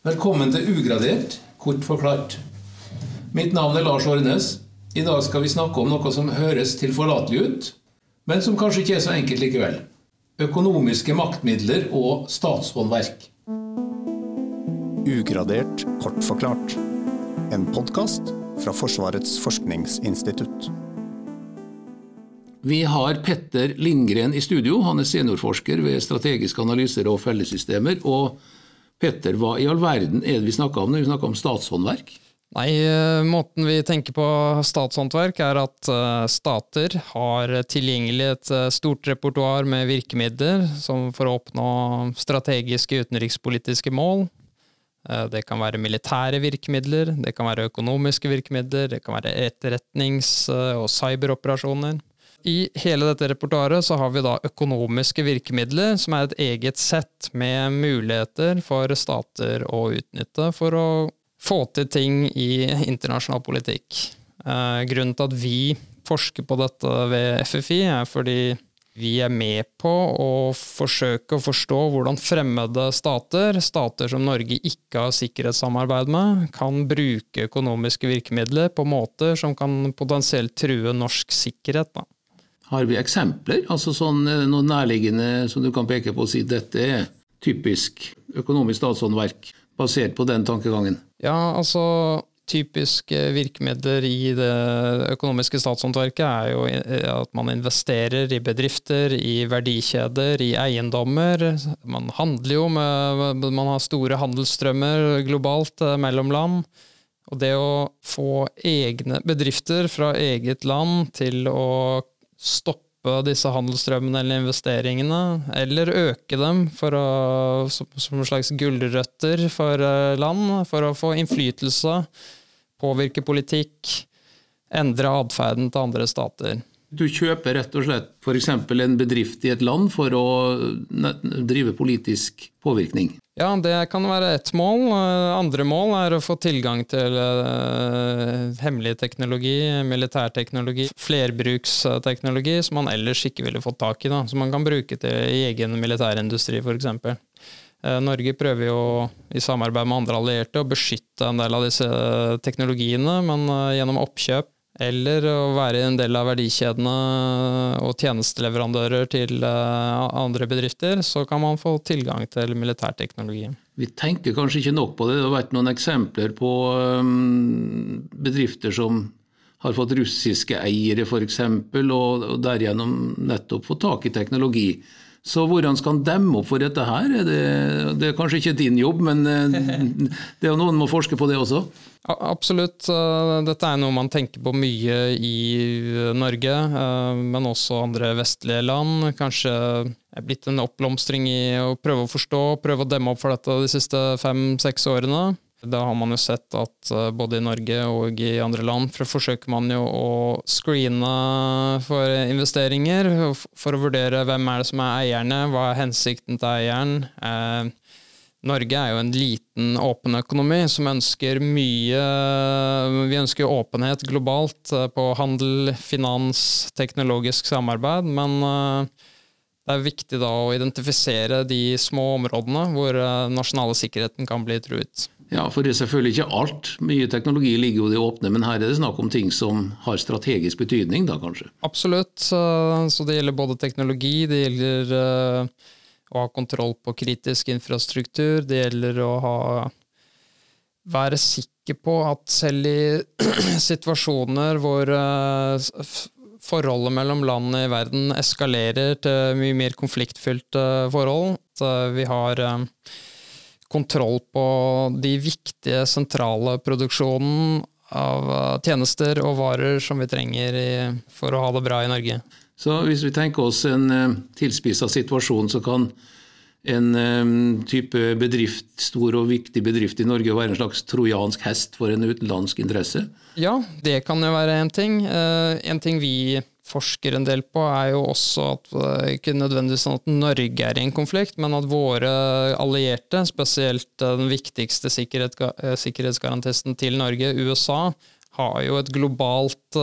Velkommen til Ugradert, kort forklart. Mitt navn er Lars Årenes. I dag skal vi snakke om noe som høres tilforlatelig ut, men som kanskje ikke er så enkelt likevel. Økonomiske maktmidler og statshåndverk. Ugradert kort forklart. En podkast fra Forsvarets forskningsinstitutt. Vi har Petter Lindgren i studio. Han er seniorforsker ved strategiske analyser og fellessystemer. Og Petter, hva i all verden er det vi snakker om når vi snakker om statshåndverk? Nei, eh, Måten vi tenker på statshåndverk, er at eh, stater har tilgjengelig et eh, stort repertoar med virkemidler for å oppnå strategiske utenrikspolitiske mål. Det kan være militære virkemidler, det kan være økonomiske virkemidler, det kan være etterretnings- og cyberoperasjoner. I hele dette repertoaret så har vi da økonomiske virkemidler, som er et eget sett med muligheter for stater å utnytte for å få til ting i internasjonal politikk. Eh, grunnen til at vi forsker på dette ved FFI, er fordi vi er med på å forsøke å forstå hvordan fremmede stater, stater som Norge ikke har sikkerhetssamarbeid med, kan bruke økonomiske virkemidler på måter som kan potensielt true norsk sikkerhet. Da. Har vi eksempler? Altså sånn, eh, Noe nærliggende som du kan peke på og si dette er typisk økonomisk statshåndverk, basert på den tankegangen? Ja, altså typiske virkemidler i det økonomiske statshåndverket er jo at man investerer i bedrifter, i verdikjeder, i eiendommer. Man handler jo med Man har store handelsstrømmer globalt eh, mellom land. Og det å få egne bedrifter fra eget land til å stoppe disse handelsstrømmene eller investeringene, eller øke dem å, som, som slags gulrøtter for eh, land, for å få innflytelse, påvirke politikk, endre atferden til andre stater. Du kjøper rett og slett f.eks. en bedrift i et land for å drive politisk påvirkning? Ja, det kan være ett mål. Eh, andre mål er å få tilgang til uh, hemmelig teknologi, militærteknologi, flerbruksteknologi som man ellers ikke ville fått tak i. Da, som man kan bruke til egen militærindustri, f.eks. Eh, Norge prøver jo i samarbeid med andre allierte å beskytte en del av disse teknologiene, men gjennom oppkjøp eller å være en del av verdikjedene og tjenesteleverandører til eh, andre bedrifter, så kan man få tilgang til militærteknologi. Vi tenker kanskje ikke nok på det. Det har vært noen eksempler på um, bedrifter som har fått russiske eiere f.eks., og derigjennom nettopp fått tak i teknologi. Så hvordan skal han demme opp for dette her? Det, det, er kanskje ikke din jobb, men eh, det er jo noen må forske på det også? Absolutt. Eh, dette er noe man tenker på mye i eh, Norge, men også andre vestlige land. Kanskje er blitt en oppblomstring i å prøve å forstå, prøve å demme opp for dette de siste fem-seks årene. Da har man jo sett at eh, både i Norge og i andre land for forsøker man jo å screene for investeringer, for å vurdere hvem er det som er eierne, hva er hensikten til eieren. Eh, Norge er jo en liten åpen økonomi som ønsker mye Vi ønsker åpenhet globalt eh, på handel, finans, teknologisk samarbeid, men det er viktig da å identifisere de små områdene hvor nasjonale sikkerheten kan bli truet. Ja, for det er selvfølgelig ikke alt. Mye teknologi ligger jo i det åpne, men her er det snakk om ting som har strategisk betydning, da kanskje? Absolutt. Så det gjelder både teknologi, det gjelder eh, å ha kontroll på kritisk infrastruktur, det gjelder å ha være sikker på at selv i situasjoner hvor eh, forholdet mellom landene i verden eskalerer til mye mer konfliktfylte forhold, at vi har kontroll på de viktige, sentrale produksjonen av eh, tjenester og varer som vi trenger i, for å ha det bra i Norge. Så Hvis vi tenker oss en uh, tilspissa situasjon, så kan en um, type bedrift, stor og viktig bedrift i Norge være en slags trojansk hest for en utenlandsk interesse? Ja, det kan jo være en ting. Uh, en ting vi forsker en del på, er jo også at eh, ikke nødvendigvis sånn at Norge er i en konflikt, men at våre allierte, spesielt eh, den viktigste eh, sikkerhetsgarantisten til Norge, USA, har jo et globalt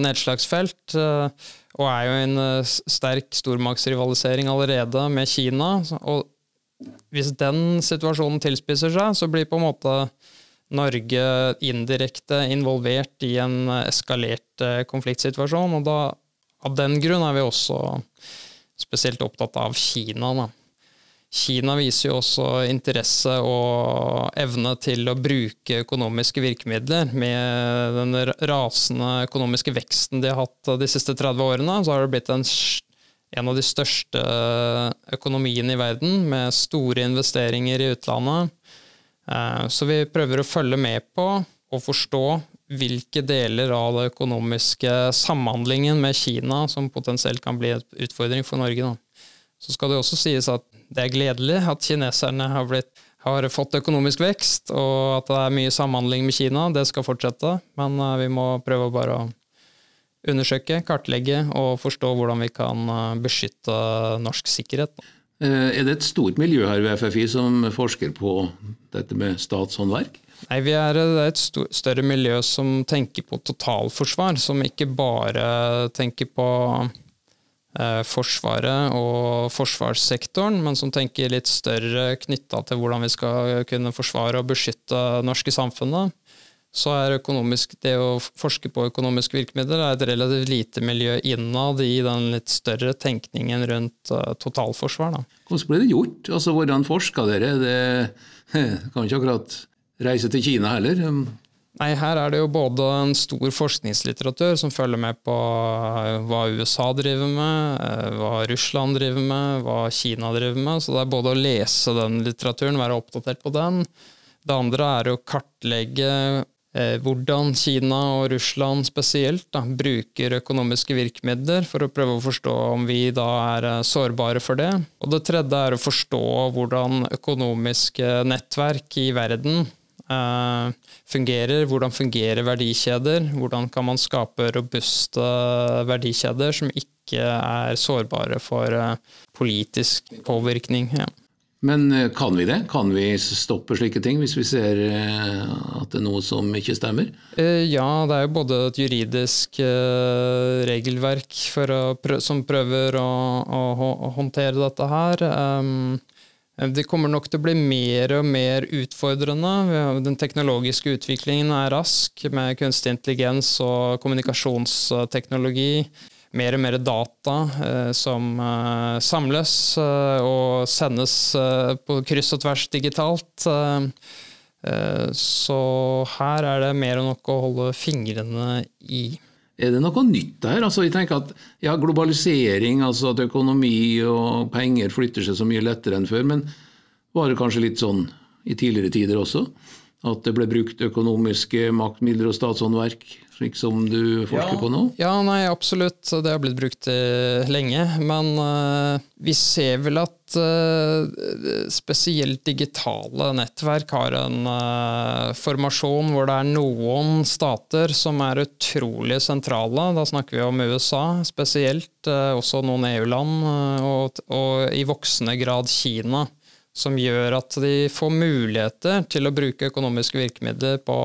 nedslagsfelt. Og er jo i en sterk stormaktsrivalisering allerede med Kina. Og hvis den situasjonen tilspisser seg, så blir på en måte Norge indirekte involvert i en eskalert konfliktsituasjon. Og da, av den grunn er vi også spesielt opptatt av Kina. Da. Kina viser jo også interesse og evne til å bruke økonomiske virkemidler. Med den rasende økonomiske veksten de har hatt de siste 30 årene, så har det blitt en, en av de største økonomiene i verden, med store investeringer i utlandet. Eh, så vi prøver å følge med på og forstå hvilke deler av den økonomiske samhandlingen med Kina som potensielt kan bli en utfordring for Norge. Da. Så skal det også sies at det er gledelig at kineserne har, blitt, har, fått økonomisk vekst, og at det er mye samhandling med Kina. Det skal fortsette, men eh, vi må prøve bare å undersøke, kartlegge og forstå hvordan vi kan eh, beskytte norsk sikkerhet. Eh, er det et stort miljø her ved FFI som forsker på dette med statshåndverk? Nei, vi er, Det er et større miljø som tenker på totalforsvar, som ikke bare tenker på Eh, Forsvaret og forsvarssektoren, men som tenker litt større knytta til hvordan vi skal kunne forsvare og beskytte norske samfunnet, så er det å forske på økonomiske virkemidler er et relativt lite miljø innad i den litt større tenkningen rundt uh, totalforsvar. Da. Hvordan ble det gjort? Altså, Hvordan forska dere? Det kan ikke akkurat reise til Kina heller. Nei, her er det jo både en stor forskningslitteratur som følger med på eh, hva USA driver med, eh, hva Russland driver med, hva Kina driver med. Så det er både å lese den litteraturen, være oppdatert på den. Det andre er å kartlegge eh, hvordan Kina og Russland spesielt da, bruker økonomiske virkemidler, for å prøve å forstå om vi da er sårbare for det. Og det tredje er å forstå hvordan økonomiske nettverk i verden fungerer, hvordan fungerer verdikjeder, hvordan kan man skape robuste verdikjeder som ikke er sårbare for eh, politisk påvirkning. Ja. Men eh, kan vi det? Kan vi stoppe slike ting hvis vi ser at det er noe som ikke stemmer? Ja, det er jo både et juridisk regelverk å, som prøver å, å, å, håndtere dette her. Det kommer nok til å bli mer og mer utfordrende. Den teknologiske utviklingen er rask, med kunstig intelligens og kommunikasjonsteknologi. Mer og mer data eh, som eh, samles eh, og sendes eh, på kryss og tvers digitalt. Eh, eh, så her er det mer enn nok å holde fingrene i. Er det noe nytt der? Altså, jeg tenker at ja, Globalisering, altså at økonomi og penger flytter seg så mye lettere enn før. Men var det kanskje litt sånn i tidligere tider også? At det ble brukt økonomiske maktmidler og statshåndverk, slik som du forsker ja. på nå? Ja, nei, absolutt. Det har blitt brukt uh, lenge. Men uh, vi ser vel at uh, spesielt digitale nettverk har en formasjon hvor det er noen stater som er utrolig sentrale. Da snakker vi om USA spesielt, også noen EU-land, og, og i voksende grad Kina som gjør at de får muligheter til å bruke økonomiske virkemidler på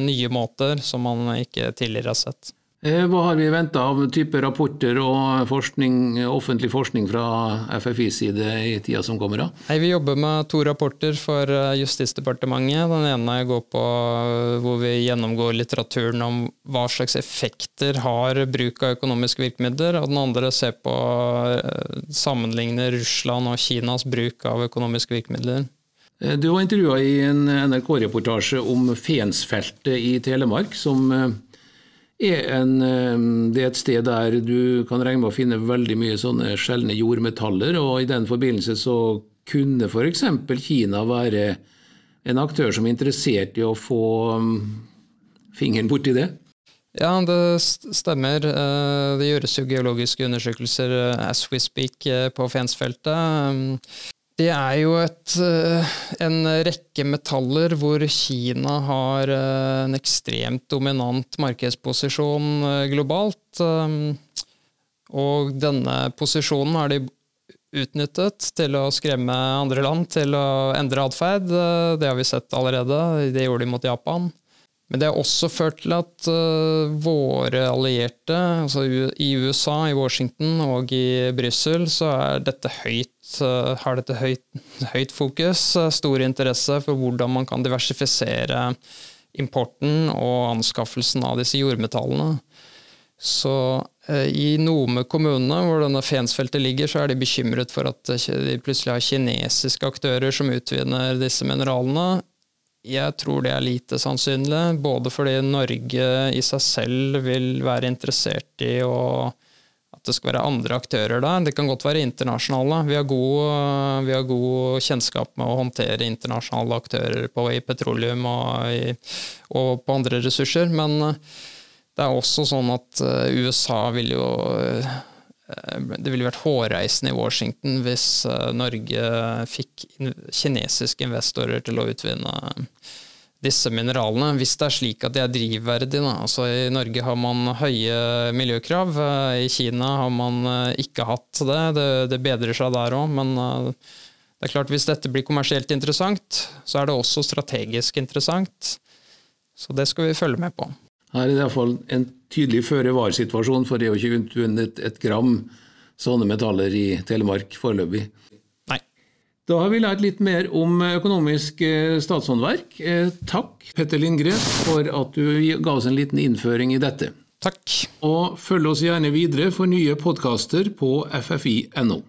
nye måter som man ikke tidligere har sett. Eh, hva har vi venta av type rapporter og forskning, offentlig forskning fra FFIs side i tida som kommer? da? Nei, vi jobber med to rapporter for eh, Justisdepartementet. Den ene går på eh, hvor vi gjennomgår litteraturen om hva slags effekter har bruk av økonomiske virkemidler, og den andre ser på sammenligner Russland og Kinas bruk av økonomiske virkemidler. Du var intervjua i en NRK-reportasje om Fensfeltet i Telemark, som er, en, det er et sted der du kan regne med å finne veldig mye sånne sjeldne jordmetaller. og I den forbindelse så kunne f.eks. Kina være en aktør som er interessert i å få fingeren borti det? Ja, det stemmer. Eh, det gjøres jo geologiske undersøkelser eh, as we speak eh, på Fensfeltet. Det er jo et, eh, en rekke metaller hvor Kina har eh, en ekstremt dominant markedsposisjon eh, globalt. Og denne posisjonen har de utnyttet til å skremme andre land til å endre atferd. Det har vi sett allerede. Det gjorde de mot Japan. Men det har også ført til at uh, våre allierte, altså i USA, i Washington og i Brussel, så dette høyt, uh, har dette høyt, høyt fokus, uh, stor interesse for hvordan man kan diversifisere importen og anskaffelsen av disse jordmetallene. Så i Nome kommune, hvor denne Fensfeltet ligger, så er de bekymret for at de plutselig har kinesiske aktører som utvinner disse mineralene. Jeg tror det er lite sannsynlig, både fordi Norge i seg selv vil være interessert i å, at det skal være andre aktører der. Det kan godt være internasjonale. Vi har god, vi har god kjennskap med å håndtere internasjonale aktører på, i petroleum og, i, og, på andre ressurser. Men det er også sånn at eh, USA vil jo Eh, det ville vært hårreisende i Washington hvis eh, Norge fikk kinesiske investorer til å utvinne disse mineralene, hvis det er slik at de er drivverdige. Altså, I Norge har man høye miljøkrav, eh, i Kina har man ikke hatt det. Det, det bedrer seg der òg, men det er klart hvis dette blir kommersielt interessant, så er det også strategisk interessant. Så det skal vi følge med på. Her er det iallfall en tydelig føre-var-situasjon, for det er jo ikke utvunnet et gram sånne metaller i Telemark foreløpig. Nei. Da har vi lært litt mer om økonomisk eh, statshåndverk. Eh, takk, Petter Lindgren, for at du ga oss en liten innføring i dette. Takk. Og følg oss gjerne videre for nye podkaster på ffi.no.